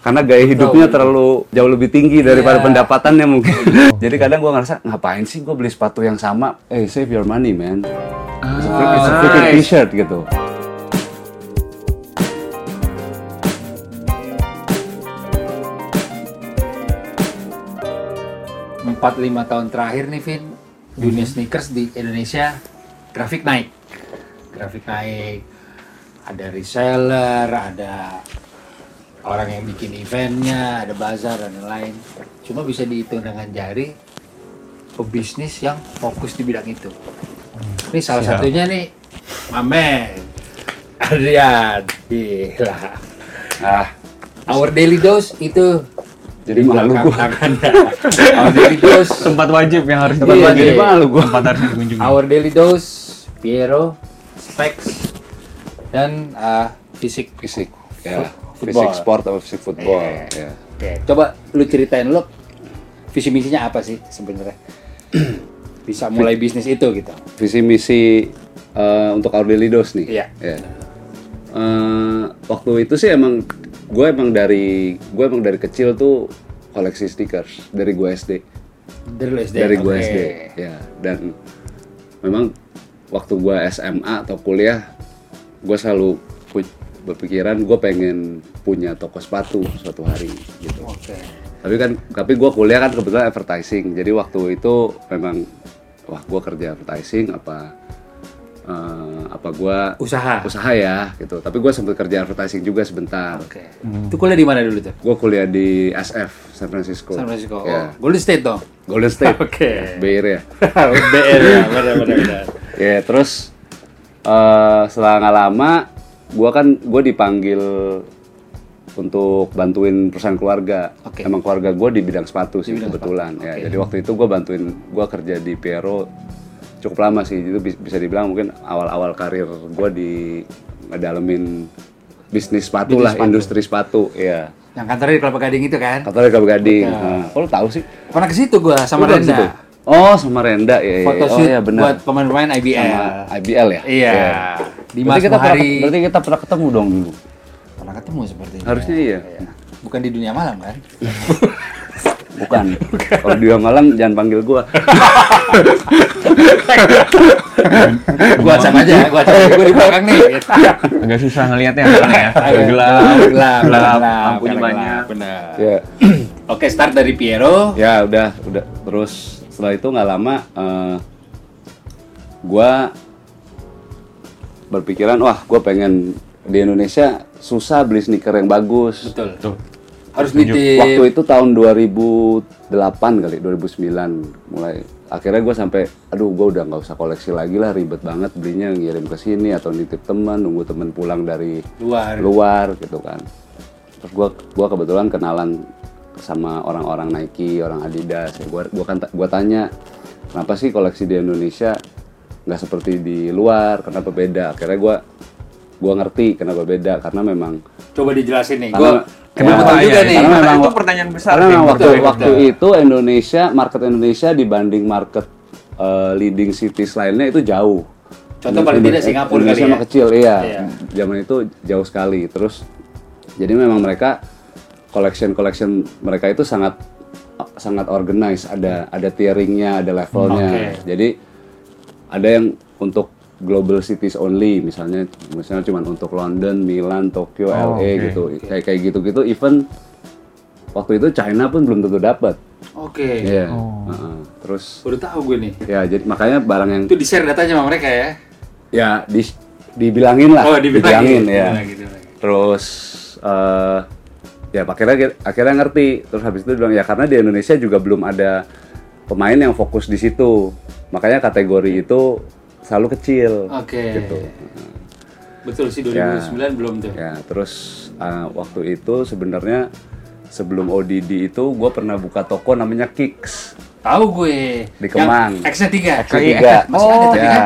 karena gaya hidupnya terlalu jauh lebih tinggi daripada Iya. pendapatannya mungkin. Jadi kadang gua ngerasa ngapain sih gua beli sepatu yang sama? Eh save your money man. It's a freaking- it's a freaking nice. t-shirt gitu. empat lima tahun terakhir nih Vin dunia Mhm. sneakers di Indonesia grafik naik grafik naik ada reseller ada orang yang bikin eventnya ada bazar dan lain-lain cuma bisa dihitung dengan jari pebisnis yang fokus di bidang itu ini salah Siap. satunya nih Mamen Adrian gila Ah, our daily dose itu jadi malu gua. our daily dose tempat wajib yang harus Tempat wajib. Jadi malu gua. tempat harus dikunjungi Our Daily Dose, Piero, Specs, dan uh, Fisik. Fisik. Ya, Football. fisik sport atau fisik football. Iya. Ya. Oke, coba lu ceritain lu visi misinya apa sih sebenarnya? Bisa mulai bisnis itu gitu. Visi misi eh, untuk Dose nih. Iya. Ya. Eh, waktu itu sih emang gue emang dari gue emang dari kecil tuh koleksi stickers dari gue SD Dari lu SD. dari gue oke. SD ya dan memang waktu gue SMA atau kuliah gue selalu berpikiran gue pengen punya toko sepatu suatu hari gitu Oke. tapi kan tapi gue kuliah kan kebetulan advertising jadi waktu itu memang wah gue kerja advertising apa eh, apa gue Usaha. usaha ya gitu tapi gue sempat kerja advertising juga sebentar Oke. Itu kuliah di mana dulu tuh? gue kuliah di SF San Francisco San Francisco. ya Oh, Golden State dong. Golden State Oke. Bay Area BR ya, benar benar benar. ya terus eh setelah nggak lama gue kan gue dipanggil untuk bantuin perusahaan keluarga Oke. emang keluarga gue di bidang sepatu sih bidang kebetulan sepatu, ya oke. jadi waktu itu gue bantuin gue kerja di Piero cukup lama sih itu bis- bisa dibilang mungkin awal-awal karir gue di ngedalemin bisnis sepatu Bisnis lah sepatu. industri sepatu ya Yang kantornya di Kelapa Gading itu kan? atau Kelapa Gading nah, lu tahu sih Pernah ke situ gua sama Renda. Oh sama Renda ya, ya. Foto oh ya benar buat pemain-pemain IBL. sama IBL ya Iya. Di Berarti Mas kita pernah, berarti kita pernah ketemu dong dulu. Pernah ketemu sepertinya. Harusnya iya. Bukan di dunia malam kan? Bukan. Kalau dia malam jangan panggil gua. gua acak aja, gua acak. Gua di belakang nih. agak susah ngelihatnya karena ya gelap gelap, gelap gelap, lampunya gelap, banyak Benar. ya. Oke, start dari Piero. Ya udah, udah. Terus setelah itu nggak lama eh, gua berpikiran wah gua pengen di Indonesia susah beli sneaker yang bagus. Betul. tuh Harus nitip. Waktu itu tahun 2008 kali, 2009 mulai akhirnya gue sampai aduh gue udah nggak usah koleksi lagi lah ribet banget belinya ngirim ke sini atau nitip teman nunggu teman pulang dari luar. luar gitu kan terus gua gua kebetulan kenalan sama orang-orang Nike orang Adidas ya, gua gua kan gua tanya kenapa sih koleksi di Indonesia nggak seperti di luar kenapa beda akhirnya gua gua ngerti kenapa beda karena memang Coba dijelasin nih. Karena- Gua Kenapa ya? juga nih? karena memang itu pertanyaan besar, karena memang waktu Betul, waktu betul. itu Indonesia market Indonesia dibanding market eh, leading cities lainnya itu jauh Contoh paling tidak Singapura Indonesia kali ya? kecil iya Iya. zaman itu jauh sekali terus jadi memang mereka collection collection mereka itu sangat sangat organized ada ada tieringnya ada levelnya Oke. jadi ada yang untuk global cities only misalnya misalnya cuma untuk London, Milan, Tokyo, Oh, LA oke. gitu kayak kayak gitu-gitu even waktu itu China pun belum tentu dapat Oke. Iya. Oh. Heeh. terus Baru tahu gue nih. ya jadi makanya barang yang Itu di-share datanya sama mereka ya? ya di, dibilangin lah Oh, dibilangin. ya Dibilangin, dibilangin. terus eh ya akhirnya akhirnya ngerti terus habis itu bilang ya karena di Indonesia juga belum ada pemain yang fokus di situ makanya kategori itu selalu kecil Oke. gitu Betul sih 2009 belum tuh. ya terus eh, waktu itu sebenarnya sebelum ODD itu gue pernah buka toko namanya Kicks Tahu gue. Di Kemang. Yang X-nya 3. ketiga Masih ada tapi ya kan?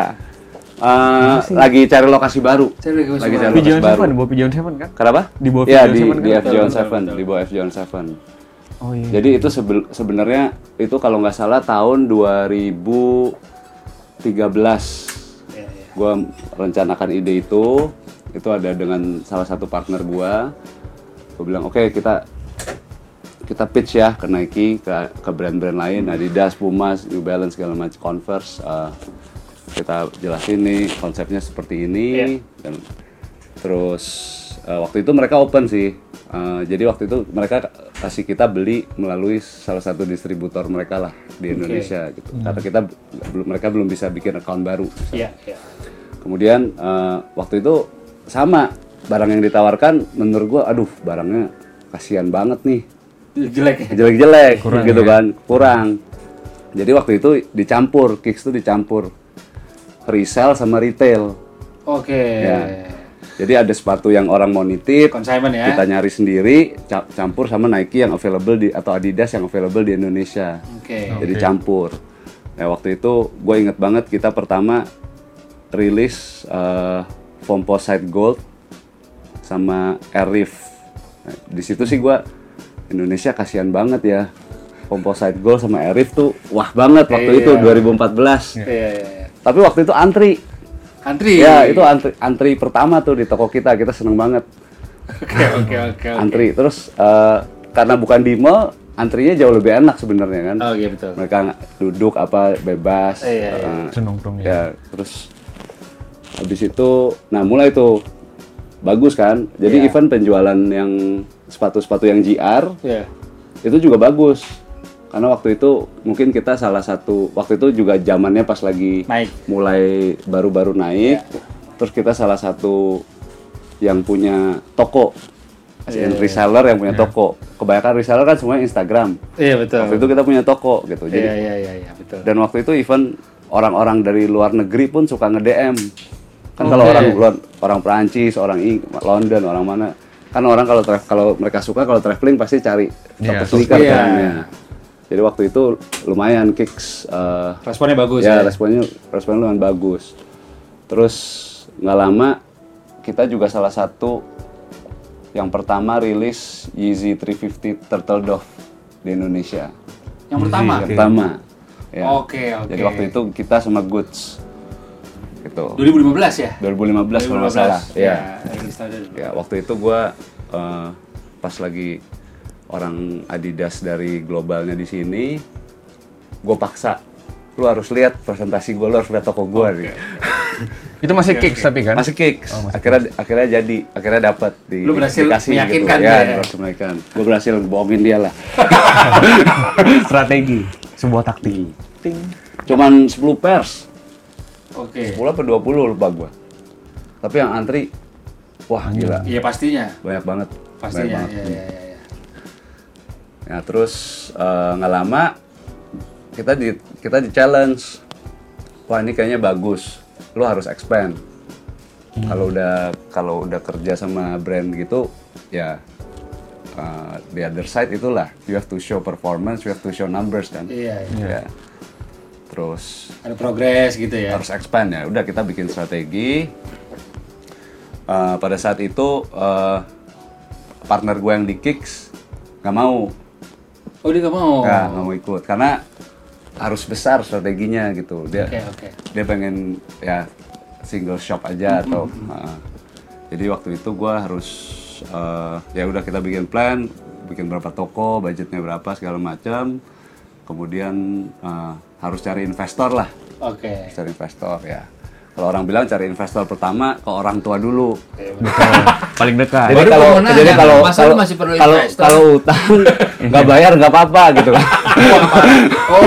Eh, lagi cari lokasi baru Cari lokasi lagi baru. cari lokasi baru Seven, di bawah Pigeon Seven kan? kenapa Di bawah ya Pigeon di Seven di kan? F John Seven di bawah F John Seven Oh iya. Jadi itu sebel- sebenarnya itu kalau nggak salah tahun 2013 Iya, iya. gue rencanakan ide itu itu ada dengan salah satu partner gue gue bilang oke kita kita pitch ya ke Nike, ke ke brand-brand lain, Adidas, Puma, New Balance segala macam, Converse. eh, kita jelasin nih konsepnya seperti ini Iya. dan terus eh, waktu itu mereka open sih. Eh, jadi waktu itu mereka kasih kita beli melalui salah satu distributor mereka lah di Indonesia gitu. Karena kita belum mereka belum bisa bikin account baru. Iya, iya. Kemudian eh, waktu itu sama barang yang ditawarkan menurut gua aduh barangnya kasihan banget nih Jelek ya? jelek-jelek Kurang gitu ya? kan kurang jadi waktu itu dicampur kicks itu dicampur resell sama retail Oke. Ya. jadi ada sepatu yang orang mau nitip Consignment ya? kita nyari sendiri ca- campur sama Nike yang available di atau Adidas yang available di Indonesia Oke. jadi campur nah waktu itu gue inget banget kita pertama rilis eh, Composite Gold sama Air Reef Nah, di situ sih gue Indonesia kasihan banget ya Composite Gold sama Air Reef tuh wah banget waktu Iya. itu 2014 Iya, iya, iya. Tapi waktu itu antri Antri. ya itu antri antri pertama tuh di toko kita kita seneng banget Oke, oke, oke. oke. antri terus eh, karena bukan di mall antrinya jauh lebih enak sebenarnya kan Oh, iya betul. mereka duduk apa bebas Iya, iya. eh, Senongkrong ya. ya terus habis itu nah mulai tuh bagus kan jadi Iya. event penjualan yang sepatu-sepatu yang GR Iya. itu juga bagus karena waktu itu mungkin kita salah satu waktu itu juga zamannya pas lagi Naik. mulai baru-baru naik terus kita salah satu yang punya toko As in reseller yang punya toko kebanyakan reseller kan semuanya Instagram Iya betul. waktu itu kita punya toko gitu jadi Iya, iya, iya, iya, betul. dan waktu itu event orang-orang dari luar negeri pun suka nge-DM. Kan kalau Oke. orang luar, orang Perancis, orang Ing London, orang mana, kan orang kalau kalau mereka suka kalau traveling pasti cari Iya, toko sneaker Iya. kan ya. Jadi waktu itu lumayan kicks eh, Responnya bagus ya, ya. responnya responnya lumayan bagus. Terus nggak lama kita juga salah satu yang pertama rilis Yeezy 350 Turtle Dove di Indonesia. Yang pertama. Yang pertama. Ya. Oke, oke. Jadi waktu itu kita sama Goods. Gitu. 2015 ya? 2015 kalau nggak salah. Ya. Ya. Ya, waktu itu gua eh, pas lagi orang Adidas dari globalnya di sini, gue paksa lu harus lihat presentasi gue, lu harus lihat toko gue nih. Itu masih kicks tapi kan? Masih kicks. Oh, masih akhirnya akhirnya jadi, akhirnya dapat di Lu berhasil dikasih meyakinkan gitu. dia Ya, ya? berhasil meyakinkan. Gue berhasil bohongin dia lah. Strategi, sebuah taktik. Ting. Cuman 10 pers. Oke. 10 apa 20 lupa gua. Tapi yang antri wah gila, Iya pastinya. banyak banget. Pastinya. Banyak banget. iya, iya. iya. Ya, terus eh, nggak lama kita di kita di challenge. Wah, ini kayaknya bagus. Lu harus expand. Kalau udah kalau udah kerja sama brand gitu, ya eh, the other side itulah you have to show performance, you have to show numbers kan. Iya, iya. Ya. Terus Ada progres gitu ya. harus expand ya. Udah kita bikin strategi. Eh, pada saat itu eh, partner gue yang di Kicks nggak mau, Oh dia nggak mau. nggak nggak mau ikut karena harus besar strateginya gitu. Dia Oke, oke. dia pengen ya single shop aja atau eh, jadi waktu itu gue harus eh, ya udah kita bikin plan, bikin berapa toko, budgetnya berapa segala macam. Kemudian eh, harus cari investor lah Oke. cari investor ya. Kalau orang bilang cari investor pertama ke orang tua dulu. Paling dekat. Jadi Baru kalau jadi kalau kalau masih perlu kalau investor? kalau utang nggak bayar nggak apa-apa gitu kan. Oh,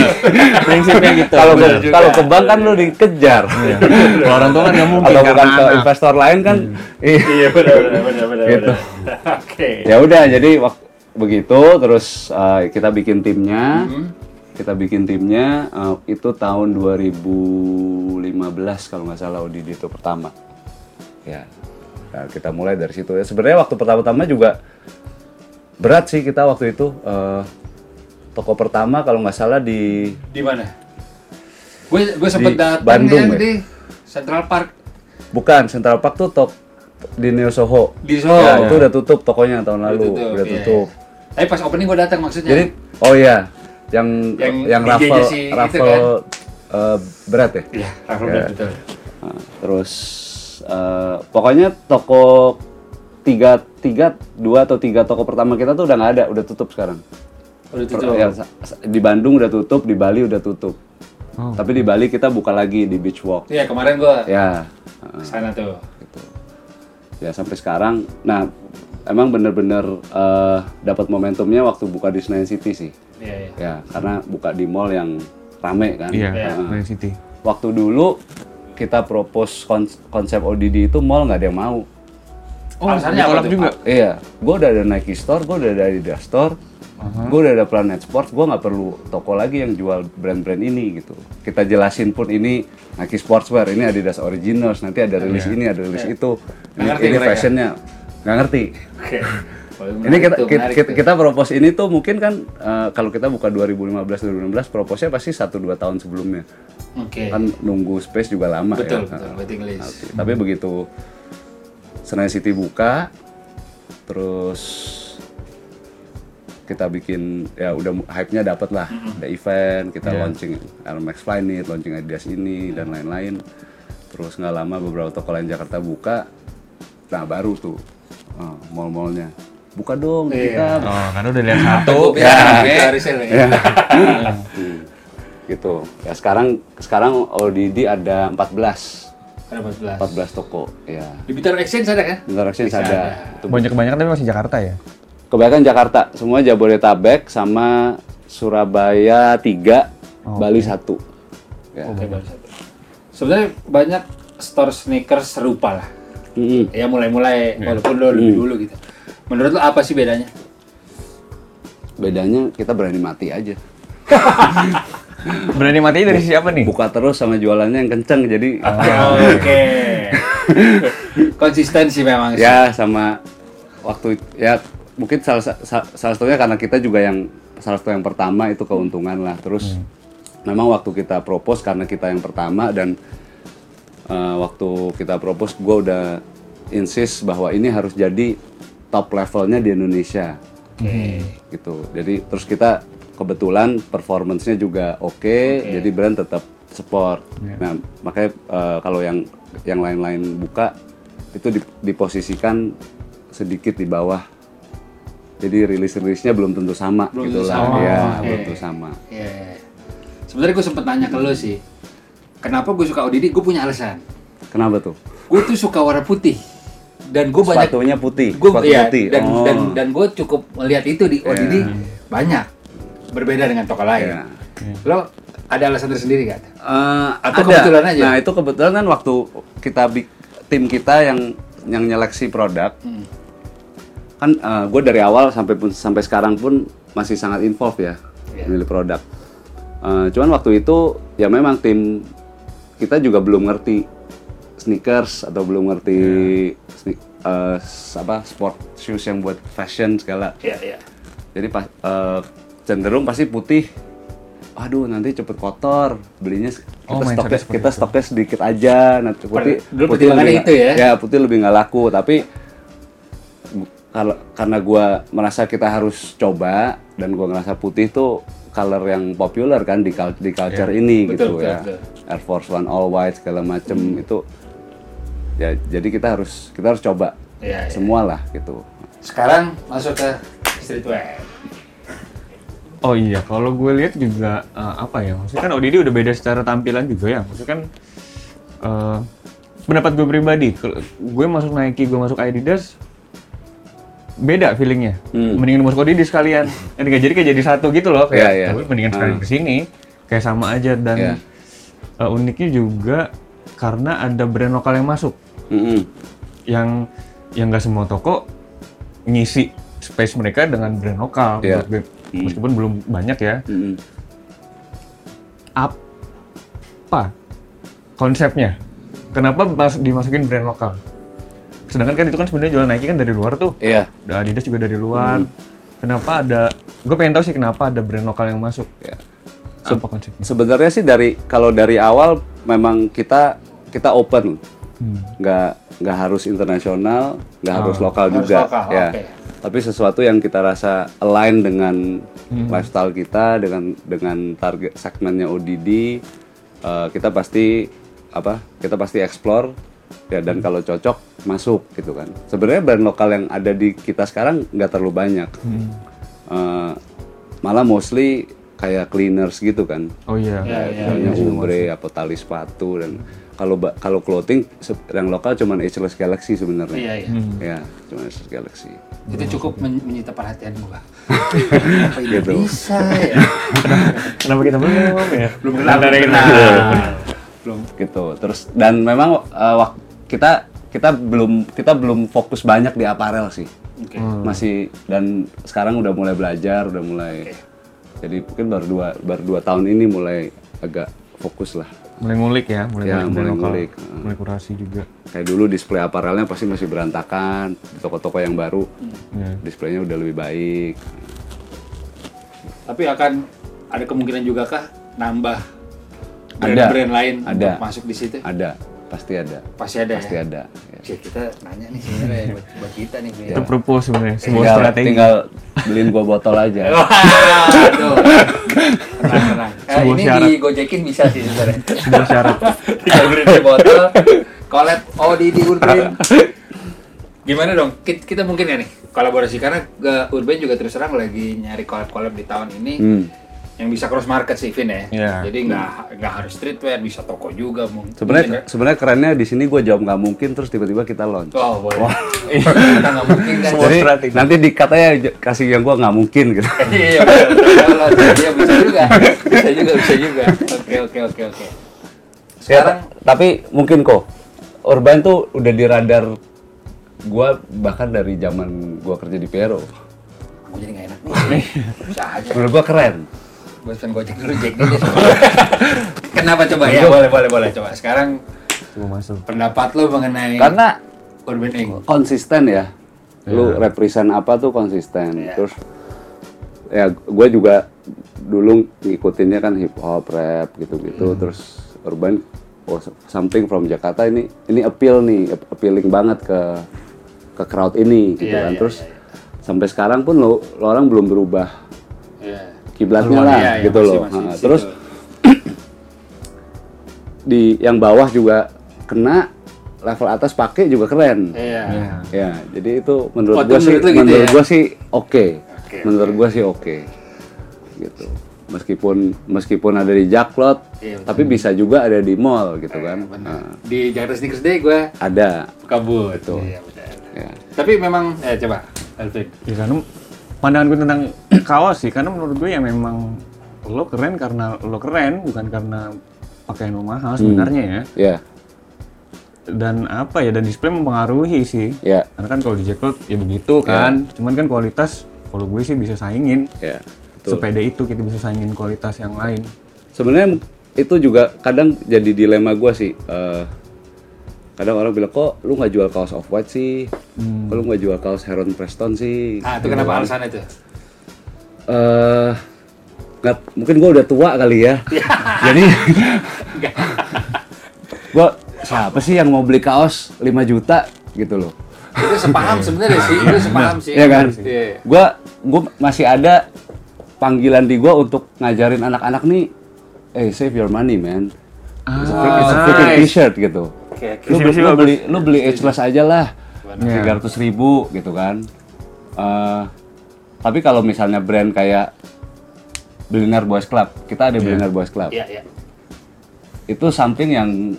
Prinsipnya gitu. Kalau ke, kalau ke bank kan lu dikejar. Iya. Kalau orang tua kan nggak mungkin Atau karena bukan ke investor lain kan. Ih, iya benar benar benar benar. Gitu. Oke. ya udah jadi waktu begitu terus eh, kita bikin timnya. Kita bikin timnya eh, itu tahun 2015 kalau nggak salah audit itu pertama. Ya. Nah, kita mulai dari situ. Ya, sebenarnya waktu pertama-tama juga berat sih kita waktu itu eh, toko pertama kalau nggak salah di Di mana? Gue gue sempet Di datang Bandung, yang ya? di Central Park bukan Central Park tuh tok di Neo Soho. di Solo. ya, itu udah tutup tokonya tahun lalu, udah iya, tutup. iya. Tapi pas opening gue datang maksudnya. Jadi oh iya, yang Yang yang, raffle si raffle kan? eh, berat ya. Iya, Raffle Ya. Berat, betul. Nah, terus eh, pokoknya toko tiga tiga dua atau tiga toko pertama kita tuh udah nggak ada, udah tutup sekarang. Udah Per- tutup. ya, di Bandung udah tutup, di Bali udah tutup. Oh. Tapi di Bali kita buka lagi di Beach Walk. Iya, kemarin gua Ya, sana tuh. gitu. Ya sampai sekarang, nah emang bener-bener eh, dapat momentumnya waktu buka di Senayan City sih. Ya, karena buka di mall yang rame kan. Iya, Heeh. Senayan City. Waktu dulu kita propose kons- konsep ODD itu mall nggak ada yang mau. Oh, Alasannya apa juga. Iya, gue udah ada Nike Store, gue udah ada Adidas Store, gue udah ada Planet Sports, gue nggak perlu toko lagi yang jual brand-brand ini gitu. Kita jelasin pun ini Nike Sportswear, ini Adidas Originals, nanti ada rilis ini, ada rilis itu, ini, ngerti ini fashionnya, nggak ngerti. Oke. Wah, Ini kita tuh, kita, menarik kita, tuh. kita propose ini tuh mungkin kan eh, kalau kita buka 2015 2016 proposnya pasti 1 2 tahun sebelumnya. Oke. Kan nunggu space juga lama Betul, ya. betul. Waiting list. Oke, Tapi begitu Senayan City buka, terus kita bikin ya udah hype-nya dapat lah, ada event, kita launching Air Max Flyknit, launching Adidas ini dan lain-lain. Terus nggak lama beberapa toko lain Jakarta buka, nah baru tuh eh, mall-mallnya buka dong di kita, Oh, karena udah lihat satu. Tuh, ya, ya. Hmm, gitu. Ya sekarang sekarang ODD ada 14, Ada 14. 14 toko, ya. Di Bitar Exchange ada kan? Bentar Exchange ada. ada. Itu Banyak kebanyakan tapi masih Jakarta ya. Kebanyakan Jakarta, semua Jabodetabek sama Surabaya 3, Bali 1. Ya. Oke, baru satu. Sebenarnya banyak store sneakers serupa lah. Mm-mm. Ya mulai-mulai walaupun lo lebih dulu gitu. Menurut lo apa sih bedanya? Bedanya kita berani mati aja. Berani mati dari siapa nih? Buka terus sama jualannya yang kenceng jadi Oke. Konsistensi memang sih. ya sama waktu ya mungkin salah sa- sa- salah satunya karena kita juga yang salah satu yang pertama itu keuntungan lah. Terus memang waktu kita propose karena kita yang pertama dan eh, waktu kita propose gue udah insist bahwa ini harus jadi top levelnya di Indonesia. gitu. Jadi terus kita kebetulan performance-nya juga oke, jadi brand tetap support. Nah, makanya eh, kalau yang yang lain-lain buka itu di- diposisikan sedikit di bawah. Jadi rilis-rilisnya belum tentu sama Belum gitu lah. sama. Ya, Oke. belum tentu sama. Iya. Sebenarnya gue sempet nanya ke lo sih. Kenapa gue suka ODD? Gue punya alasan. Kenapa tuh? Gue tuh suka warna putih. Dan gue banyak Sepatunya putih, gue iya, putih. dan Oh. dan dan gue cukup melihat itu di ODD banyak berbeda dengan toko lain. Iya. Lo ada alasan tersendiri gak? Eh, Atau ada. kebetulan aja? Nah itu kebetulan kan waktu kita tim kita yang yang nyeleksi produk, Hmm. kan gue dari awal sampai pun sampai sekarang pun masih sangat involved ya Iya. milih produk. Eh, cuman waktu itu ya memang tim kita juga belum ngerti sneakers atau belum ngerti sne- eh, s- apa sport shoes yang buat fashion segala. Iya iya. Jadi pas eh, cenderung pasti putih. Aduh nanti cepet kotor belinya Oh, kita mindsetnya stoknya kita stoknya sedikit aja nanti putih putih pertimbangannya lebih itu nggak- ya? putih lebih nggak laku tapi kalau karena gua merasa kita harus coba dan gua ngerasa putih tuh color yang populer kan di di culture ini Betul, gitu betul, ya betul. Air Force One all white segala macem itu ya jadi kita harus kita harus coba Iya, iya. semua lah gitu Sekarang masuk ke streetwear. Oh iya, kalau gue lihat juga eh, apa ya? Maksudnya kan ODD udah beda secara tampilan juga ya. Maksudnya kan eh, pendapat gue pribadi, kalau gue masuk Nike, gue masuk Adidas, beda feelingnya. Hmm. Mendingan masuk ODD sekalian. Jadi kayak jadi kayak jadi satu gitu loh. Kayak Iya, iya. "Tapi mendingan sekalian Hmm. ke sini, kayak sama aja dan Iya. eh, uniknya juga karena ada brand lokal yang masuk, Mm-mm. yang yang nggak semua toko ngisi space mereka dengan brand lokal. Iya. menurut gue. Meskipun belum banyak ya. Mm-mm. apa konsepnya? Kenapa mas dimasukin brand lokal? Sedangkan kan itu kan sebenarnya jualan Nike kan dari luar tuh. Iya. Udah Adidas juga dari luar. Kenapa ada? Gue pengen tahu sih kenapa ada brand lokal yang masuk. Ya. Apa konsepnya? Sebenarnya sih dari kalau dari awal memang kita kita open, Hmm. nggak nggak harus internasional, nggak harus lokal Harus juga, lokal, ya. oke. Tapi sesuatu yang kita rasa align dengan Hmm. lifestyle kita, dengan dengan target segmennya ODD, eh, kita pasti apa? Kita pasti explore, ya. Dan kalau cocok, masuk gitu kan. Sebenarnya brand lokal yang ada di kita sekarang nggak terlalu banyak. Eh, malah mostly kayak cleaners gitu kan. Oh iya. Kayak misalnya Ubre atau tali sepatu dan kalau kalau clothing yang lokal cuman Ageless Galaxy sebenarnya. Iya, iya. Ya, cuma Ageless Galaxy. Itu cukup men- menyita perhatian gua. Apa ini Gitu. bisa ya? Kenapa kita belum ya? Belum kenal, yang belum kenal. Belum. gitu terus dan memang eh, kita kita belum kita belum fokus banyak di aparel sih Oke. masih dan sekarang udah mulai belajar udah mulai jadi mungkin baru dua baru dua tahun ini mulai agak fokus lah Mulai ngulik ya, mulai Ya, ngulik mulai lokal. ngulik. Mulai kurasi juga. kayak dulu display aparelnya pasti masih berantakan di toko-toko yang baru Ya. displaynya udah lebih baik Tapi akan ada kemungkinan juga kah nambah Ada. brand-brand lain Ada. masuk di situ? ada pasti ada Pasti ada pasti ya? ada ya. Cik, kita nanya nih sebenarnya buat, buat kita nih. Itu propose sebenarnya, sebuah tinggal, strategi. tinggal beliin gua botol aja Waduh. Tenang, tenang. Eh, Sebuah ini syarat. digojekin bisa sih sebenarnya. Sebuah syarat. Tinggal beli di botol, collab oh di di Urban. Gimana dong? Kita, kita mungkin ya nih kolaborasi karena uh, Urban juga terus terang lagi nyari collab-collab di tahun ini Hmm. Yang bisa cross market sih Vin ya. Iya. Jadi nggak nggak harus streetwear, bisa toko juga mungkin. sebenarnya sebenarnya kerennya di sini gua jawab nggak mungkin terus tiba-tiba kita launch Oh boleh. kita nggak mungkin kan. Jadi strategi. nanti dikatanya kasih yang gua nggak mungkin gitu. Iya dia bisa juga, bisa juga, bisa juga. Oke oke oke oke. Sekarang Ya, tapi mungkin kok Urban tuh udah di radar gua bahkan dari zaman gua kerja di Pero. Aku jadi nggak enak nih. Bisa aja. Menurut gua keren. Gue pesan gojek dulu, Jack dulu. Kenapa coba ya? Boleh, boleh, boleh. Coba sekarang Coba masuk. pendapat lo mengenai Karena Urban Ink. konsisten ya. Lu represent apa tuh konsisten. Terus ya gua juga dulu ngikutinnya kan hip hop, rap gitu-gitu. Terus Urban oh something from Jakarta ini ini appeal nih, appealing banget ke ke crowd ini gitu Iya, kan. iya, Terus iya, iya. sampai sekarang pun lo, lo orang belum berubah Iya. Kiblatnya lah iya, gitu masih- loh. masih Nah, di situ. terus di yang bawah juga kena level atas pakai juga keren. Iya. Ya, jadi itu menurut Oh, itu gua sih gitu menurut ya? gua sih oke. Oke, menurut gua sih oke. Gitu. Meskipun meskipun ada di Jaklot, Iya, betul. tapi bisa juga ada di mall gitu kan. Benar. Nah, Di Jakarta Sneakers Day gue ada. kabut. Betul. Iya, benar. Ya. Tapi memang, eh coba, Alvin. Ya karena pandangan gue tentang kaos sih, karena menurut gue ya memang lo keren karena lo keren, bukan karena pakaian lo mahal sebenarnya ya. Ya, Dan apa ya, dan display mempengaruhi sih. ya, Karena kan kalau di Jacklot ya begitu kan, cuman kan kualitas kalau gue sih bisa saingin. ya. Betul. Sepeda itu kita bisa saingin kualitas yang lain. Sebenarnya itu juga kadang jadi dilema gua sih. Eh, kadang orang bilang kok lu nggak jual kaos off white sih, kok lu nggak jual kaos Heron Preston sih. Ah, itu kenapa alasannya itu? eh nggak mungkin gua udah tua kali ya. Jadi gua siapa sih yang mau beli kaos 5 juta gitu loh. Itu sepaham sebenarnya sih, itu sepaham sih. Iya kan? Iya. Gua gua masih ada panggilan di gua untuk ngajarin anak-anak nih, eh save your money man. It's a, freaking- it's a freaking nice. t-shirt gitu. Oke, oke. Lu, Visi-misi lu beli lu beli ageless aja lah. Iya. Tiga ratus ribu gitu kan. Eh, tapi kalau misalnya brand kayak Billionaire Boys Club, kita ada Billionaire Boys Club. Iya, iya. Itu something yang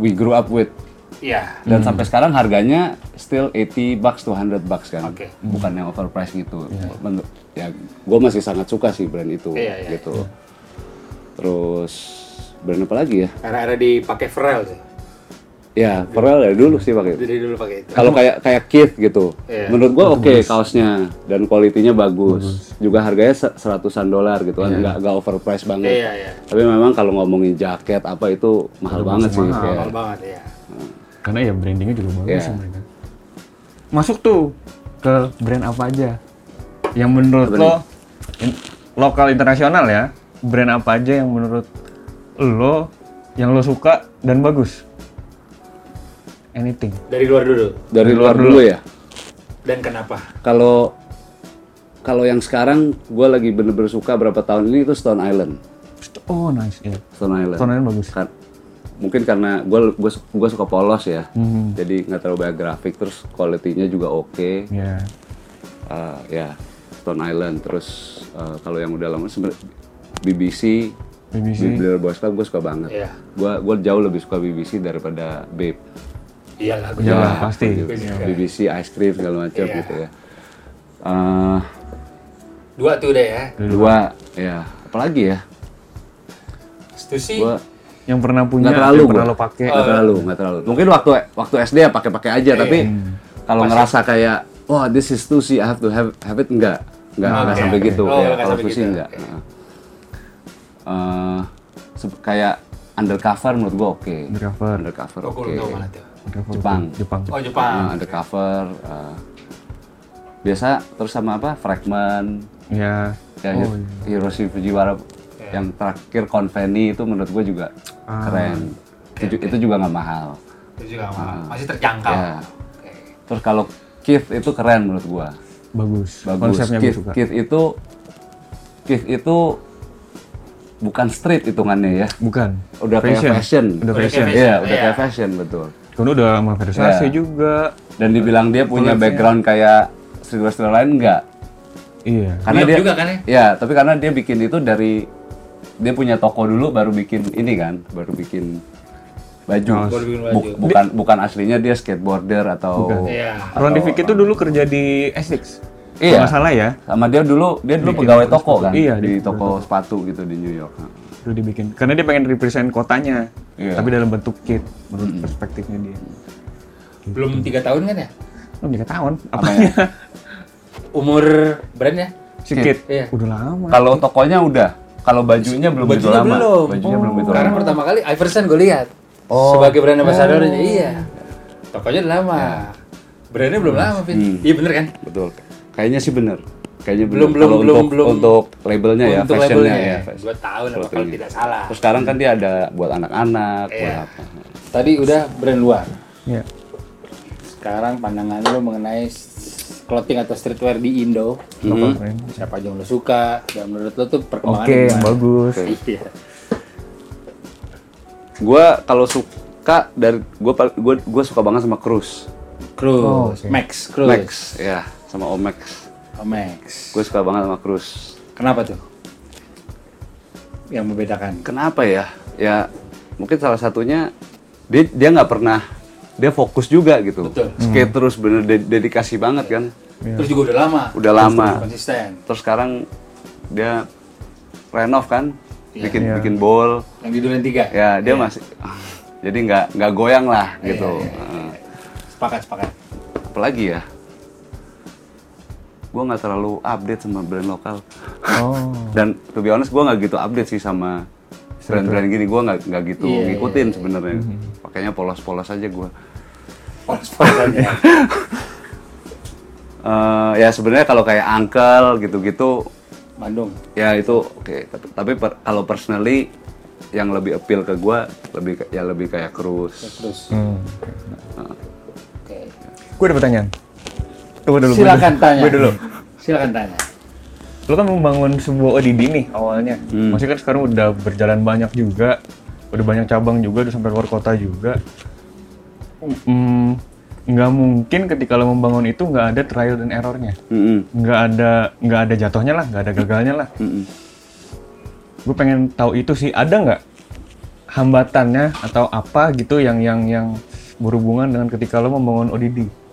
we grew up with Iya. dan sampai sekarang harganya still 80 bucks to 100 bucks kan. Oke. Bukan yang overpriced gitu. Men- Ya, gue masih sangat suka sih brand itu Iya, iya. gitu. Terus brand apa lagi ya? Era-era dipakai Pharrell sih. Ya, Pharrell ya dulu sih pakai itu. Jadi dulu pakai itu. Kalau kayak kayak Kith gitu, Iya. menurut gua oke kaosnya dan kualitinya bagus. Juga harganya se- seratusan dolar gitu kan, nggak nggak overpriced banget. Iya, iya. Tapi memang kalau ngomongin jaket apa itu mahal banget sih. kayak- Mahal banget ya. Karena ya brandingnya juga bagus sih mereka. Masuk tuh ke brand apa aja yang menurut Apa lo in- lokal internasional ya, brand apa aja yang menurut lo yang lo suka dan bagus? Anything. Dari luar dulu. Dari luar dulu ya. Dan kenapa? Kalau kalau yang sekarang gua lagi bener-bener suka berapa tahun ini itu Stone Island. Oh nice, ya. Stone Island. Stone Island bagus. Kan- mungkin karena gue gue gue suka polos ya Hmm. jadi nggak terlalu banyak grafik terus quality-nya juga oke Ya. Eh, ya Stone Island terus eh, kalau yang udah lama sebenarnya BBC BBC. Big Boys Club gue suka banget Iya. gue gue jauh lebih suka BBC daripada Babe Iya lah, gue Iya juga. lah, pasti. BBC Ice Cream segala macam Iya. gitu ya Eh, Dua tuh deh ya. dua ya apalagi ya Itu sih. gue Yang pernah punya, nggak terlalu yang pernah gua. lo pakai. nggak terlalu nggak terlalu mungkin waktu waktu SD ya pakai aja tapi kalau ngerasa kayak wah this is Tusi I have to have have it enggak enggak enggak sampai oke. gitu Oh, ya kalau sampai Tusi gitu, enggak. Heeh. Eh, se- kayak undercover menurut gua oke Undercover. undercover Oh, oke gue Jepang. Jepang. Oh, Jepang. Nah, undercover eh, biasa terus sama apa fragment Ya. ya Oh, Hiroshi Fujiwara yang terakhir Conveni itu menurut gue juga Ah. keren itu, ju- itu juga nggak mahal Itu juga mahal. masih terjangkau. Ya. Oke. terus kalau Keith itu keren menurut gue Bagus. bagus Konsepnya gue Keith, suka. Keith itu Keith itu bukan street hitungannya ya Bukan. udah kayak fashion Udah Udah fashion. iya fashion, udah iya. kayak fashion betul Kan udah Versace Ya. juga. dan dibilang dia punya Collabnya. background kayak streetwear lain enggak Iya. karena York dia juga kan ya? ya tapi karena dia bikin itu dari dia punya toko dulu baru bikin ini kan baru bikin baju, Baru bikin baju. Buk- bukan bukan aslinya dia skateboarder atau Bukan. Iya. Ron Divik itu dulu kerja di Essex. Iya. Kalau nggak salah ya. sama dia dulu dia dulu Bikin pegawai toko toko kan sepatu. Iya, di toko sepatu gitu di New York Dulu dibikin. Karena dia pengen represent kotanya. Iya. Tapi dalam bentuk kit menurut perspektifnya dia. Belum tiga tahun kan ya? Oh, tiga tahun. Apa Apa ya? Umur brandnya? Si kit. Iya. Udah lama. kalau tokonya udah kalau bajunya belum Bajunya lama belum. bajunya belum begitu Karena lama pertama kali Iverson gue lihat. Oh. Sebagai brand ambassador iya. Tokonya udah lama. Brandnya belum lama, Fit. Hmm. Iya bener kan? betul kayaknya sih bener kayaknya Belum, belum, belum, untuk, belum. untuk labelnya ya Untuk fashionnya labelnya ya ya. Gue tahu Seperti kalau tidak salah. terus sekarang kan dia ada buat anak-anak buat Iya. apa Tadi udah brand luar. Iya. Sekarang pandangan lo mengenai clothing atau streetwear di Indo. Ren? Siapa aja yang lo suka? Dan menurut lo tuh perkembangannya Oke, yang gimana? bagus. Iya. Gua kalau suka dari gua gua suka banget sama Cruise. Cruise, Oh, oke. Max, Cruise. Max, ya, sama Omex. Oh, Max. Gue suka banget sama Cruise. Kenapa tuh? Yang membedakan. Kenapa ya? Ya mungkin salah satunya dia dia nggak pernah dia fokus juga gitu. Betul. Skate terus bener de- dedikasi banget kan. Terus juga udah lama. Udah lama. Terus konsisten. Terus sekarang dia renov kan, Iya. bikin Iya. bikin bowl. Yang di Duren 3. Ya dia masih jadi nggak nggak goyang lah Iya, gitu. iya, iya, Heeh. Sepakat, sepakat. Apalagi ya? Gue nggak terlalu update sama brand lokal. Oh. Dan to be honest gue nggak gitu update sih sama brand-brand gini. Gue nggak nggak gitu Iya, iya, ngikutin sebenarnya. Pakainya polos-polos aja gue. Polos-polos aja. Eh, ya sebenarnya kalau kayak Uncle gitu-gitu Bandung. ya itu oke. Tapi, tapi per- kalau personally yang lebih appeal ke gue lebih ya lebih kayak cruise. Terus. Hmm. Oke. Gue ada pertanyaan. Tunggu dulu. Silakan dulu. tanya. Gue dulu. Silakan tanya. Lo kan membangun sebuah ODD nih awalnya. Hmm. Maksudnya kan sekarang udah berjalan banyak juga. Udah banyak cabang juga, udah sampai luar kota juga. Hmm, nggak mungkin ketika lo membangun itu nggak ada trial dan errornya. Mm-mm. Nggak ada nggak ada jatuhnya lah, nggak ada gagalnya lah. Mm-mm. Gue pengen tahu itu sih. Ada nggak hambatannya atau apa gitu yang yang yang berhubungan dengan ketika lo membangun ODD?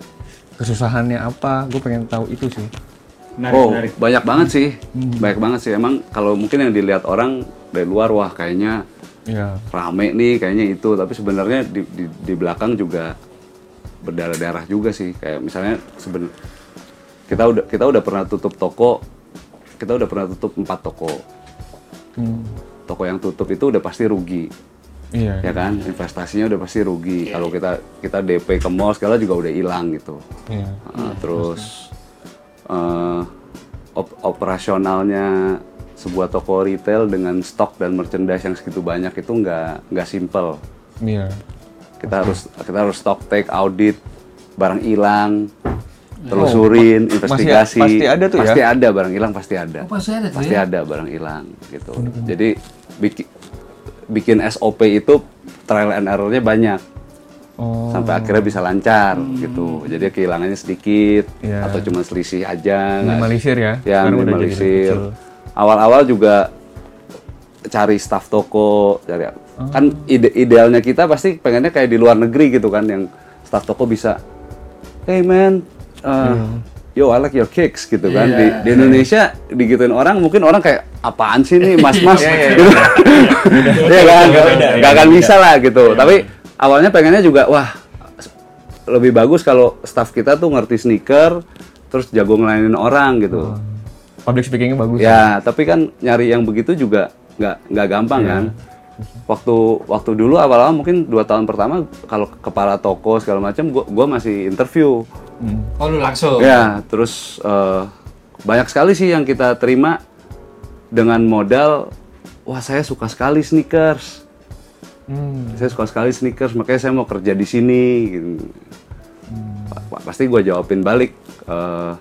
Kesusahannya apa? Gue pengen tahu itu sih. Menarik, oh, menarik. banyak banget sih. Banyak banget sih. Emang kalau mungkin yang dilihat orang dari luar wah kayaknya Ya. rame nih kayaknya itu tapi sebenarnya di, di, di belakang juga berdarah-darah juga sih kayak misalnya seben kita udah kita udah pernah tutup toko kita udah pernah tutup empat toko Hmm. toko yang tutup itu udah pasti rugi Iya. ya kan? Investasinya udah pasti rugi. Kalau kita kita DP ke mall segala juga udah hilang gitu. Iya. Uh, terus uh, op- operasionalnya sebuah toko retail dengan stok dan merchandise yang segitu banyak itu nggak nggak simple Iya. kita harus kita harus stock take audit barang hilang telusurin investigasi Oh, pasti ada tuh ya? pasti ada barang hilang pasti ada. Oh, pasti ada tuh pasti ya? ada barang hilang gitu. Jadi bikin bikin SOP itu trial and errornya banyak Oh. sampai akhirnya bisa lancar gitu. Jadi kehilangannya sedikit Iya. atau cuma selisih aja. minimalisir ya. Ya, Sekarang minimalisir. Awal-awal juga cari staff toko, cari kan ide idealnya kita pasti pengennya kayak di luar negeri gitu kan yang staff toko bisa hey man uh, yo I like your cakes gitu kan. Di, di Indonesia digituin orang mungkin orang kayak apaan sih nih mas-mas gitu. Iya. Kan? Nggak- akan bisa lah gitu. Tapi awalnya pengennya juga wah lebih bagus kalau staff kita tuh ngerti sneaker terus jago ngelayanin orang gitu. Public speakingnya bagus. Ya, tapi kan nyari yang begitu juga nggak nggak gampang kan. Waktu waktu dulu awal-awal mungkin dua tahun pertama kalau kepala toko segala macam, gua, gua masih interview. Hmm. Oh lu langsung. Ya, terus eh, banyak sekali sih yang kita terima dengan modal, wah saya suka sekali sneakers, Hmm. saya suka sekali sneakers, makanya saya mau kerja di sini. Gitu. Pa- Pasti gua jawabin balik. eh,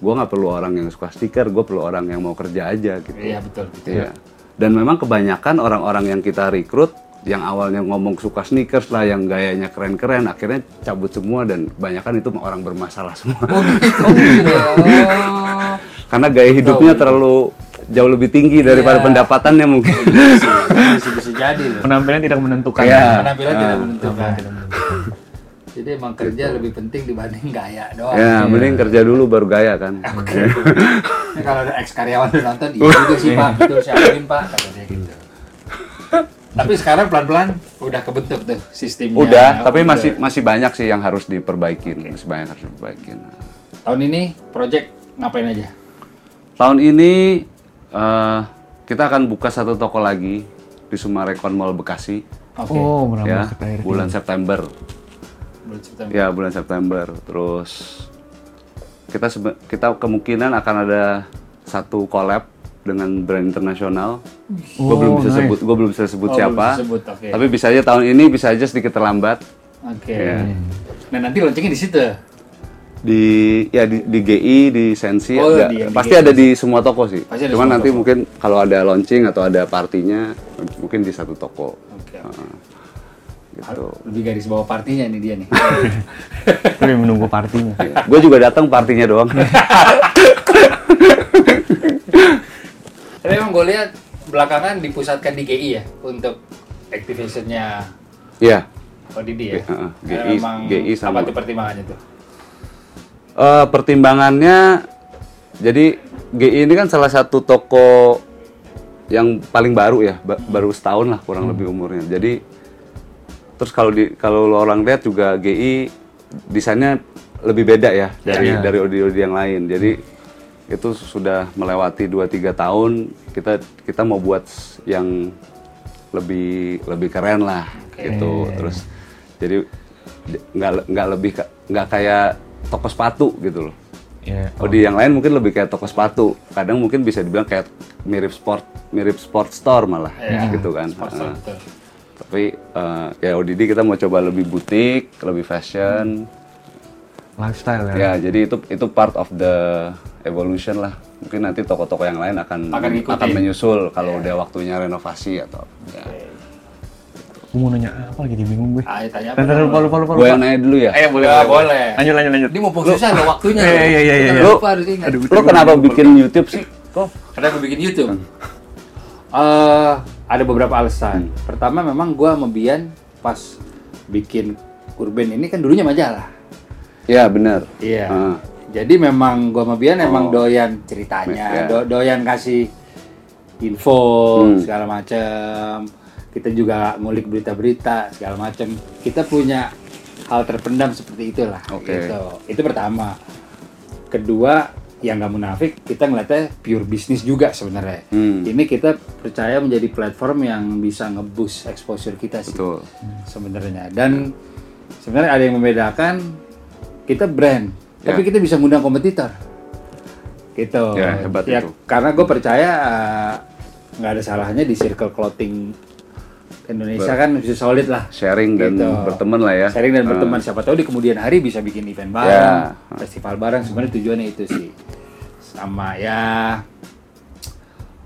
gua nggak perlu orang yang suka stiker, gue perlu orang yang mau kerja aja gitu. Iya betul. Iya. Dan memang kebanyakan orang-orang yang kita rekrut yang awalnya ngomong suka sneakers lah, yang gayanya keren-keren, akhirnya cabut semua dan kebanyakan itu orang bermasalah semua. Oh gitu. Oh. Karena gaya hidupnya terlalu jauh lebih tinggi daripada Iya. pendapatannya mungkin. bisa bisa jadi loh. Penampilan tidak menentukan. Iya. Penampilan tidak Ah. menentukan. Jadi emang kerja lebih penting dibanding gaya doang. ya, mending kerja dulu baru gaya kan. Ini kalau ada ex karyawan nonton, iya juga sih pak, betul saya pak, kata dia gitu. Tapi sekarang pelan-pelan udah kebentuk tuh sistemnya. Udah, tapi masih masih banyak sih yang harus diperbaikin, masih banyak harus diperbaikin. Tahun ini project ngapain aja? Tahun ini eh, kita akan buka satu toko lagi di Sumarekon Mall Bekasi Oke. Oh, ya bulan September. Bulan September. Ya bulan September. Terus kita kita kemungkinan akan ada satu collab dengan brand internasional. gue belum bisa nice. sebut, gue belum bisa sebut Oh, siapa. bisa sebut, oke. Tapi bisa aja tahun ini bisa aja sedikit terlambat Oke. Iya. Nah nanti launchingnya di situ. di ya di, di GI di Sensi Oh, ada- di- di pasti GI. ada di semua toko sih. Pasti ada Cuman nanti toko. mungkin kalau ada launching atau ada partinya mungkin di satu toko. Oke. Heeh. gitu. Lebih garis bawah partinya nih dia nih. Tapi menunggu partinya. gue juga datang partinya doang. Tapi emang gue lihat belakangan dipusatkan di GI ya untuk activationnya Iya. ODD ya. Heeh, Karena GI memang GI sama- apa tuh pertimbangannya tuh? Eh, pertimbangannya jadi GI ini kan salah satu toko yang paling baru ya, ba- baru setahun lah kurang lebih umurnya. Jadi terus kalau di kalau lo orang lihat juga GI desainnya lebih beda ya dari Iya. dari Odi-Odi yang lain. Jadi itu sudah melewati 2-3 tahun kita kita mau buat yang lebih lebih keren lah gitu. Terus jadi di- nggak nggak lebih nggak kayak toko sepatu gitu loh. Ya. Oh di yang lain mungkin lebih kayak toko sepatu. Kadang mungkin bisa dibilang kayak mirip sport, mirip sport store malah, Iya, gitu kan. Sport store. Tapi eh, ya ODD kita mau coba lebih butik, lebih fashion. Lifestyle ya. Ya jadi itu itu part of the evolution lah. Mungkin nanti toko-toko yang lain akan Akan akan menyusul kalau udah waktunya renovasi atau. Ya. Gue mau nanya apa lagi bingung gue. Ah, tanya apa? Lupa, lupa, lupa, Gue nanya dulu ya. Eh, boleh, boleh, boleh. Lanjut, lanjut, lanjut. Ini mumpung susah loh waktunya. Iya, iya, iya, iya, Kita iya. lupa harus ingat. Lu kenapa bikin YouTube sih? Kok? Kenapa gue bikin YouTube? Eh, ada beberapa alasan. Pertama memang gua sama Bian pas bikin Urban ini kan dulunya majalah. Ya benar. Iya. Ah. Jadi memang gua sama Bian emang Oh. doyan ceritanya, Iya. do- doyan kasih info Hmm. segala macam. Kita juga ngulik berita-berita segala macam. Kita punya hal terpendam seperti itulah. Oke. Gitu. Itu pertama. Kedua, yang nggak munafik, kita ngeliatnya pure bisnis juga sebenarnya. Hmm. Ini kita percaya menjadi platform yang bisa nge-boost exposure kita sih Betul. sebenarnya. Dan sebenarnya ada yang membedakan kita brand, tapi Ya. kita bisa ngundang kompetitor. Gitu. Ya, hebat itu. Karena gue percaya uh, nggak ada salahnya di circle clothing Indonesia kan bisa solid lah. Sharing dan Gitu. berteman lah ya. Sharing dan Ah. berteman. Siapa tahu di kemudian hari bisa bikin event bareng, Ya. festival bareng. Sebenarnya tujuannya itu sih. Sama ya,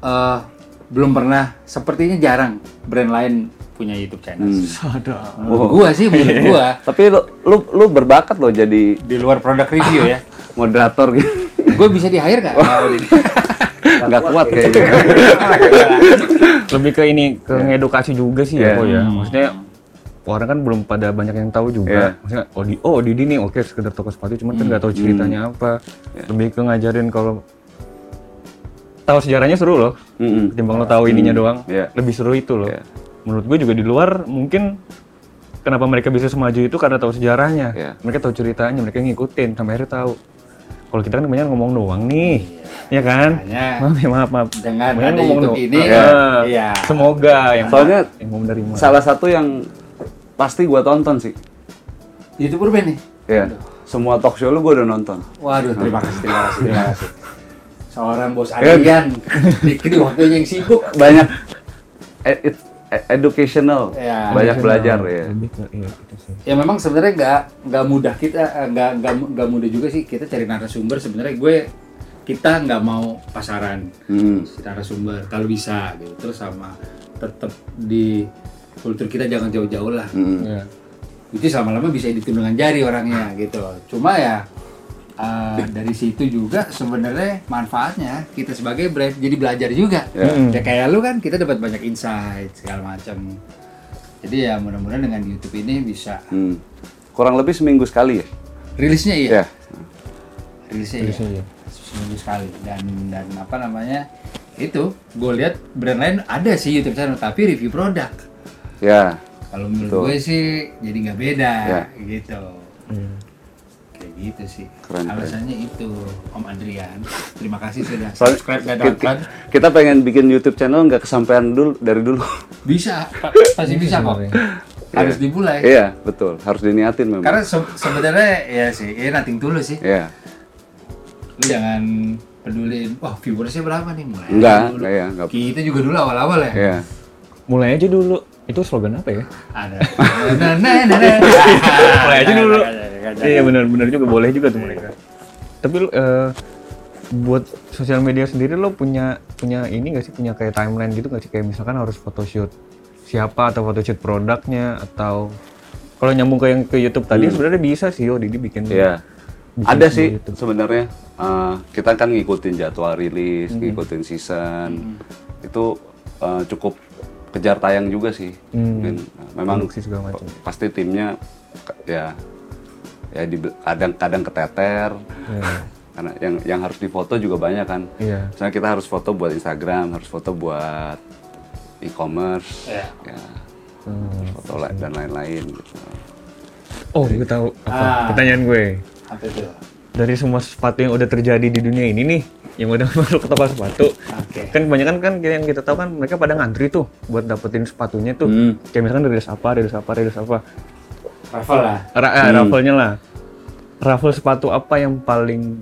eh belum pernah. Sepertinya jarang brand lain punya YouTube channel. Hmm. Menurut gua sih, menurut gua Tapi lu, lu lu berbakat loh jadi di luar produk review ya. moderator gitu. Gue bisa di hire gak? Nggak kuat kayaknya. Lebih ke ini ke ngedukasi juga sih Iya. ya, kok ya. Maksudnya orang kan belum pada banyak yang tahu Iya. juga. Maksudnya oh di oh Didi nih oke sekedar toko sepatu cuman kan nggak tahu ceritanya apa. Lebih ke ngajarin kalau tahu sejarahnya seru loh. Mm-mm. Ketimbang lo tahu ininya doang. Iya. Lebih seru itu loh. Iya. Menurut gue juga di luar mungkin kenapa mereka bisa semaju itu karena tahu sejarahnya. Iya. Mereka tahu ceritanya, mereka ngikutin sampai akhirnya tahu. Kalau kita kan kebanyakan ngomong doang nih. Ya kan? Makanya Maaf ya, maaf, maaf. dengan Kebanyakan ada ngomong YouTube doang. ini, Iya. iya. Semoga yang Soalnya yang mau menerima. Salah satu yang pasti gua tonton sih. YouTube Urban nih. Ya. Semua talk show lu gua udah nonton. Waduh, terima kasih, terima kasih, terima kasih. Seorang bos Iya. Adrian, di waktunya yang sibuk. Banyak e- it- e- educational, Iya. banyak belajar ya. Iya gitu. Ya memang sebenarnya nggak nggak mudah kita eh, nggak nggak nggak mudah juga sih kita cari narasumber sebenarnya gue kita nggak mau pasaran Hmm. narasumber kalau bisa gitu terus sama tetap di kultur kita jangan jauh-jauh lah Hmm. Iya. itu lama-lama bisa dihitung dengan jari orangnya gitu cuma ya eh, dari situ juga sebenarnya manfaatnya kita sebagai brand jadi belajar juga Ya. ya kayak lu kan kita dapat banyak insight segala macam jadi ya mudah-mudahan dengan YouTube ini bisa Hmm. Kurang lebih seminggu sekali ya. rilisnya iya Ya. rilisnya, Rilisnya iya iya. seminggu sekali dan dan apa namanya itu gue lihat brand lain ada sih YouTube channel tapi review produk Ya. kalau menurut Betul. gue sih jadi nggak beda Ya. gitu Iya. Gitu sih Keren, alasannya itu Om Adrian terima kasih sudah subscribe dan kita, download kita pengen bikin YouTube channel nggak kesampaian dulu dari dulu. bisa pa- pasti bisa kok harus dimulai Iya, betul. Harus diniatin memang. karena se- sebenarnya ya sih ya nothing tulus sih Iya. lu jangan peduliin wah viewersnya berapa nih mulai Enggak, dulu. enggak ya, enggak. kita juga dulu awal-awal ya Iya. Mulai aja dulu. Itu slogan apa ya? ada nah nah nah nah Mulai aja dulu. Iya benar-benar juga boleh juga tuh mereka. Tapi lu eh, buat sosial media sendiri lo punya punya ini gak sih punya kayak timeline gitu gak sih kayak misalkan harus photoshoot siapa atau photoshoot produknya atau kalau nyambung ke yang ke YouTube tadi sebenarnya bisa sih oh Didi bikin Iya. bikin Ada sih sebenarnya. Eh, kita kan ngikutin jadwal rilis, ngikutin season. Itu eh, cukup kejar tayang juga sih. Hmm. Dan, eh, memang Produksi segala macam. pa- pasti timnya ya ya di kadang-kadang keteter. Iya. Karena yang yang harus difoto juga banyak kan. Iya. Misalnya kita harus foto buat Instagram, harus foto buat e-commerce, Iya. ya, Hmm. foto la- dan lain-lain. Gitu. Oh, gue tahu apa Ah. pertanyaan gue. apa itu Dari semua sepatu yang udah terjadi di dunia ini nih, yang udah masuk ke toko sepatu, oke kan kebanyakan kan yang kita tahu kan mereka pada ngantri tuh buat dapetin sepatunya tuh. Hmm. Kayak misalkan rilis apa, rilis apa, rilis apa. Raffle lah Ra eh, raffle-nya lah. Raffle sepatu apa yang paling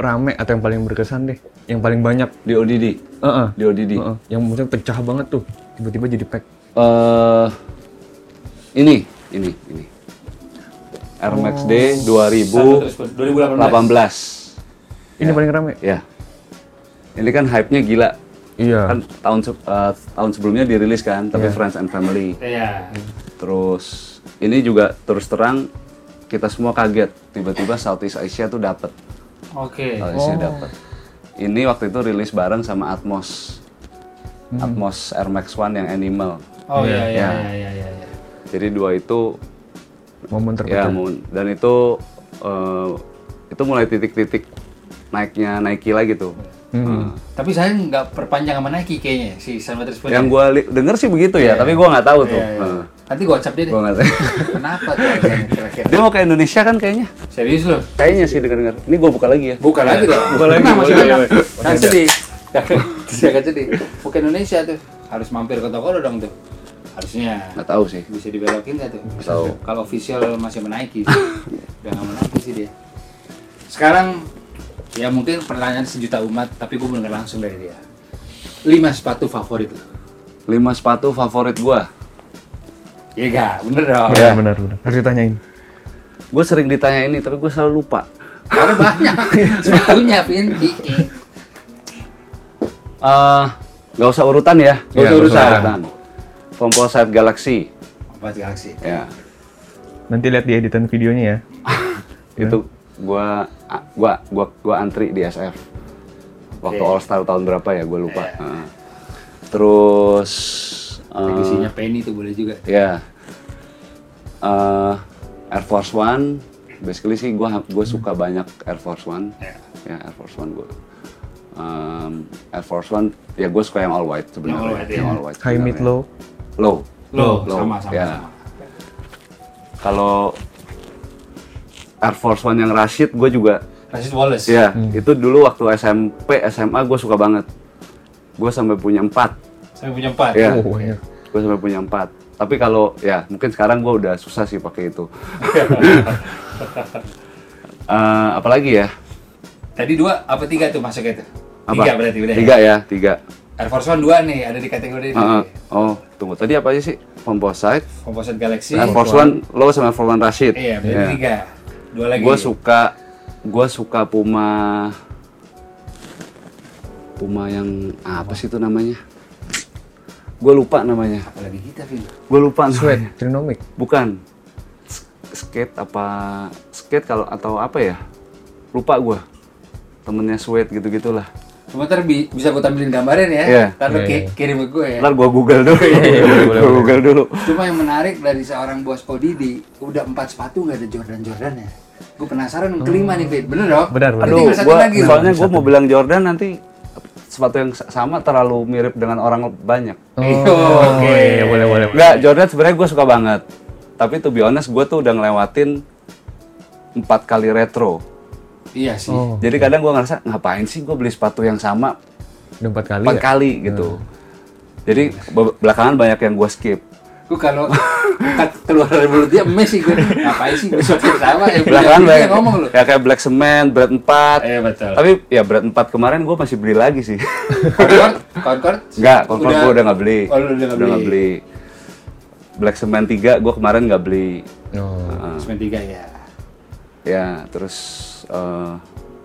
rame atau yang paling berkesan deh? Yang paling banyak? Di ODD, Heeh. di ODD. Heeh. Yang maksudnya pecah banget tuh. Tiba-tiba jadi pack. eh ini, ini, ini. Air Max D 2018. 2018 Ini paling rame. Ya. Ini kan hype-nya gila. Iya. Kan tahun eh, tahun sebelumnya dirilis kan, tapi Iya. Friends and Family. iya Terus ini juga terus terang kita semua kaget tiba-tiba Southeast Asia tuh dapat. oke Southeast Asia dapat. Ini waktu itu rilis bareng sama Atmos. Atmos Air Max One yang Animal. oh iya iya Iya. iya iya iya iya. Jadi dua itu Momen ya terpecah. mun- dan itu eh, itu mulai titik-titik naiknya Nike lagi tuh. Hmm. tapi saya nggak perpanjang sama Nike kayaknya si San Matris Yang gua li- denger sih begitu ya, tapi gua nggak tahu tuh. Iya, iya. Eh, nanti gua whatsapp dia deh gua nggak tahu. kenapa tuh kira-kira Dia mau ke Indonesia kan kayaknya. serius loh Kayaknya sih denger-denger. Ini gua buka lagi ya. buka lagi dong Buka lagi, masih boleh, boleh. kan sedih kan sedih bukan Indonesia tuh harus mampir ke toko lo dong tuh harusnya Nggak tahu sih. bisa dibelokin nggak tuh Tahu. kalau official masih menaiki udah nggak menaiki sih dia sekarang ya mungkin pertanyaan sejuta umat tapi gue bener langsung dari dia lima sepatu favorit lo Lima sepatu favorit gua. iya gak bener dong Iya benar benar. Harus ditanyain. Gue sering ditanya ini, tapi gue selalu lupa. karena banyak sepatunya Vin Kiki Eh, nggak usah urutan ya. Iya, nggak usah urutan. Composite Galaxy. Empat Galaxy. Ya. Nanti lihat di editan videonya ya. Itu gua a- gua gua gua antri di SF. Waktu Oke. All Star tahun berapa ya? Gue lupa. Heeh. Terus eh, Legasinya Penny tuh boleh juga. ya eh, Air Force One. Basically sih gua gue suka banyak Air Force One. Ya. Ya Air Force One gue. Air Force One ya gue suka yang all white sebenarnya. Yang all white, Yang ya. all white High mid low. Low. Low, Low, sama sama. ya. sama. Kalau Air Force One yang Rashid gue juga Rashid Wallace. ya itu dulu waktu SMP SMA gue suka banget gue sampai punya empat Saya punya empat. ya Oh, banyak. gue sampai punya empat tapi kalau ya mungkin sekarang gue udah susah sih pakai itu Eh, apalagi ya Tadi dua apa tiga tuh masuknya tuh? apa Tiga berarti udah. tiga ya? ya tiga Air Force One dua nih ada di kategori ini. Heeh. oh tunggu tadi apa aja sih Composite Composite Galaxy. Air Force One lo sama Air Force One Rashid Iya, berarti tiga. Dua lagi. gue suka gue suka Puma Puma yang apa sih itu namanya gue lupa namanya Apalagi kita, Vin. gue lupa Sweat, trinomic. bukan skate apa skate kalau atau apa ya lupa gue temennya sweat gitu gitulah Sebentar bi bisa gue tampilin gambarnya ya. Iya. Ntar lu Iya, ki- iya. kirim ke gue ya. ntar gue google dulu boleh, gue google dulu Cuma yang menarik dari seorang bos Odidi, udah empat sepatu nggak ada Jordan-Jordan ya. Gue penasaran yang kelima nih, Fit. Bener dong? Benar, benar. Berarti aduh gua, lagi. soalnya gue mau bilang Jordan nanti sepatu yang sa- sama terlalu mirip dengan orang banyak Oh, Oke. iya, boleh, boleh. Enggak, Jordan sebenarnya gue suka banget. Tapi to be honest, gue tuh udah ngelewatin empat kali retro. Iya sih. Oh, Jadi kadang gue ngerasa ngapain sih gue beli sepatu yang sama udah empat kali empat ya? kali gitu. Jadi be- belakangan banyak yang gue skip. Gue kalau keluar dari mulut dia emes sih gue. Ngapain sih gue yang sama? Yang punya Belakangan banyak ngomong lu. ya kayak Black Cement, Bread 4. Eh betul. Tapi ya Bread 4 kemarin gue masih beli lagi sih. Concord, Concord. Enggak, Concord gue udah nggak beli. Oh, lu udah nggak nggak beli. Black Cement 3 gue kemarin nggak beli. Oh. Semen tiga ya. Ya, terus eh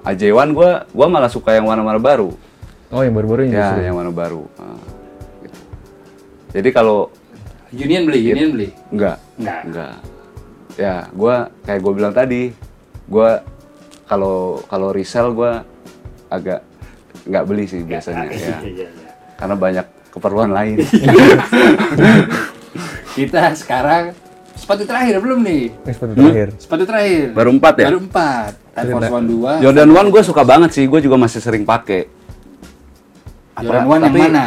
AJ1 gue gua malah suka yang warna-warna baru. Oh, yang baru-baru ini Ya, justru. yang warna baru. Ah, gitu. Jadi kalau Union beli, Union beli. enggak, Enggak. enggak. Ya, gua kayak gue bilang tadi, gua kalau kalau resell gua agak nggak beli sih biasanya ya. Iya, iya. Karena banyak keperluan lain. Kita sekarang sepatu terakhir belum nih? Ini sepatu terakhir. Sepatu terakhir. Baru empat ya? Baru empat. Air Force One 2. Jordan 1 gue suka banget sih, gue juga masih sering pakai. Jordan 1 yang tapi- mana?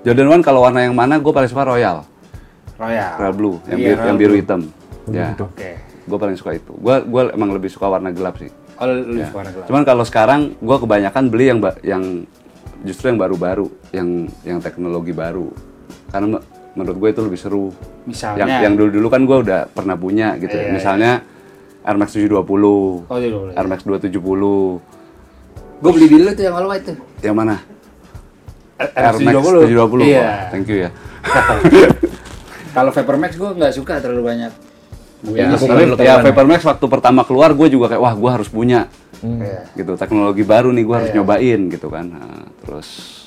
Jordan 1 kalau warna yang mana gue paling suka Royal, Royal. Royal Blue, yang, Iya, biru, Royal yang biru Blue. hitam. Ya, Oke. gue paling suka itu. Gue gua emang lebih suka warna gelap sih. Oh, lu Ya. suka warna gelap. Cuman kalau sekarang gue kebanyakan beli yang yang justru yang baru-baru, yang yang teknologi baru. Karena me- menurut gue itu lebih seru. Misalnya. Yang yang dulu-dulu kan gue udah pernah punya gitu. ya. Iya, Misalnya Air Max 720, Oh, iya. Air Max 270. Gue beli di lu tuh yang all white tuh. Yang mana? Air Air Max 720. Iya. Thank you ya. Kalau Vapormax gue nggak suka terlalu banyak. Gue Ya, sih. tapi ya ke mana? Vapormax waktu pertama keluar gue juga kayak wah gue harus punya Iya. gitu teknologi baru nih gue harus Iya. nyobain gitu kan Nah, terus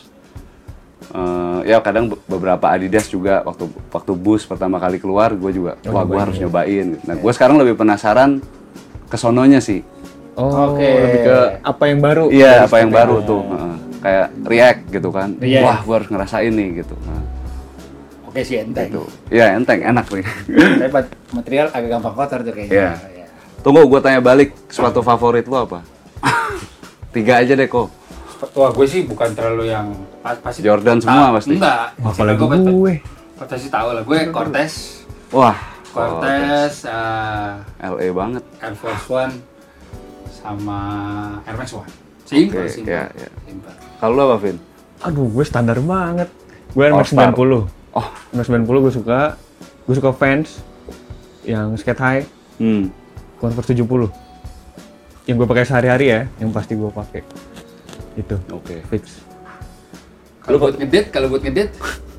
eh, ya kadang be- beberapa Adidas juga waktu waktu bus pertama kali keluar gue juga wah gue harus nyobain nah gue sekarang lebih penasaran kesononya sih Oh, Oke. lebih ke apa yang baru? iya apa yang baru tuh Heeh. kayak React gitu kan React. wah gue harus ngerasain nih gitu Nah, Oke sih enteng. gitu ya enteng enak nih Tapi material agak gampang kotor tuh kayaknya. Iya. Tunggu, gue tanya balik, sepatu favorit lo apa? Tiga aja deh kok. Wah gue sih bukan terlalu yang pas- pasti Jordan semua pasti? Enggak. Apalagi pasti- gue. Pasti tahu lah. Gue Cortez. Wah, Cortez, eh, LA banget. Air Force One, sama Air Max One. Simple, Oke, simple. iya, iya. Simple. Kalau lo apa, Vin? Aduh, gue standar banget. Gue Air Max Star. 90. Oh, Air Max 90 gue suka. Gue suka Vans yang skate high, hmm. Converse 70. Yang gue pakai sehari-hari ya, yang pasti gue pakai. Itu, Oke. fix. Kalau buat ngedit, kalau buat ngedit,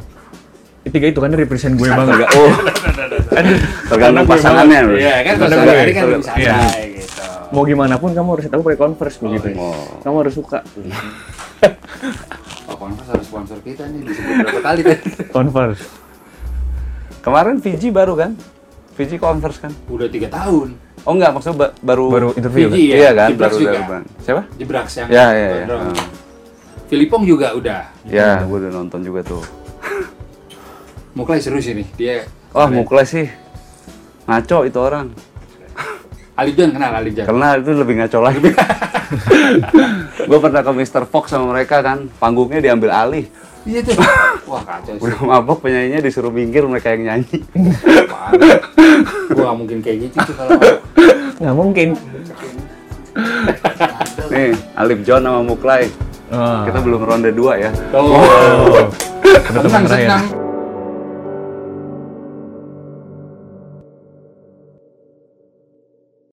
Tiga itu kan represent gue banget. Enggak, oh. Tergantung pasangannya. bro. iya kan gue- kan lebih iya. gitu. Mau gimana pun kamu harus tahu pakai Converse begitu. Oh. Kamu harus suka. Converse harus sponsor kita nih disebut berapa kali tadi. Converse. Kemarin Fiji baru kan? Fiji Converse kan? Udah tiga tahun. Oh enggak, maksudnya ba- baru Baru interview kan? Fiji ya, Iya kan, baru juga. baru. Siapa? Jebraks yang Ya, ya, ya. Hmm. Filipong juga udah. Ya, gue udah nonton juga tuh. Muklai seru sih nih. Dia Wah, Mukles sih. Ngaco itu orang. Alijan kenal Alijan. Karena itu lebih ngaco lagi. gue pernah ke Mr. Fox sama mereka kan, panggungnya diambil alih. Iya tuh. Wah kacau sih. Udah mabok penyanyinya disuruh minggir mereka yang nyanyi. Gua nggak mungkin kayak gitu tuh kalau Nggak mungkin. Nih, Alif John sama Muklai. Ah. Kita belum ronde 2 ya. Oh, Oh. Terakhir. senang.